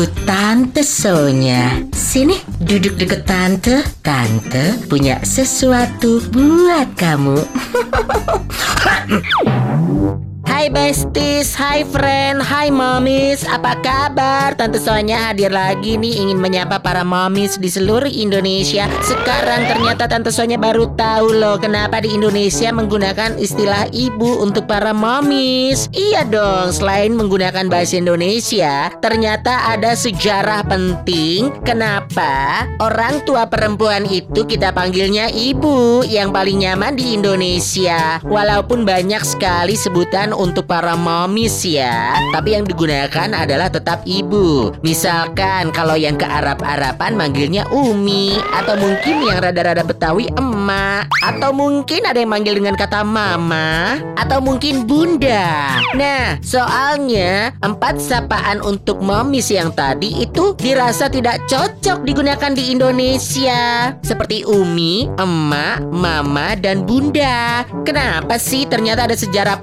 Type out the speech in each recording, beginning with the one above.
Aku Tante Sonya. Sini, duduk deket Tante. Tante punya sesuatu buat kamu. Hai besties, hai friend, hai momis, apa kabar? Tante Sonya hadir lagi nih ingin menyapa para momis di seluruh Indonesia. Sekarang ternyata Tante Sonya baru tahu loh kenapa di Indonesia menggunakan istilah ibu untuk para momis. Iya dong, selain menggunakan bahasa Indonesia, ternyata ada sejarah penting kenapa orang tua perempuan itu kita panggilnya ibu yang paling nyaman di Indonesia. Walaupun banyak sekali sebutan untuk para momis ya. Tapi yang digunakan adalah tetap ibu. Misalkan kalau yang ke Arab-Araban manggilnya Umi atau mungkin yang rada-rada Betawi emak atau mungkin ada yang manggil dengan kata mama atau mungkin bunda. Nah, soalnya empat sapaan untuk momis yang tadi itu dirasa tidak cocok digunakan di Indonesia. Seperti Umi, emak, mama, dan bunda. Kenapa sih ternyata ada sejarah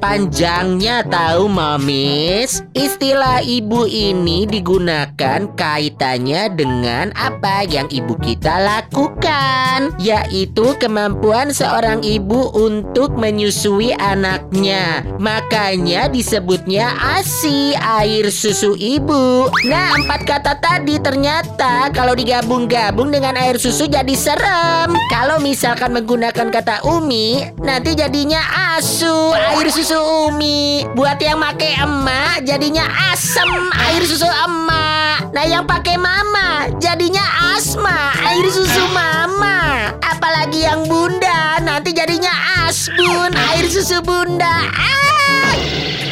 panjangnya tahu momis? Istilah ibu ini digunakan kaitannya dengan apa yang ibu kita lakukan, yaitu kemampuan seorang ibu untuk menyusui anaknya. Makanya disebutnya ASI, air susu ibu. Nah, empat kata tadi ternyata kalau digabung-gabung dengan air susu jadi serem. Kalau misalkan menggunakan kata umi, nanti jadinya asu, air susu umi. Buat yang pakai emak, jadinya asem, air susu emak. Nah, yang pakai mama, jadinya asma, air susu mama. Apalagi yang bunda, nanti jadinya asbun, air susu bunda. Ah!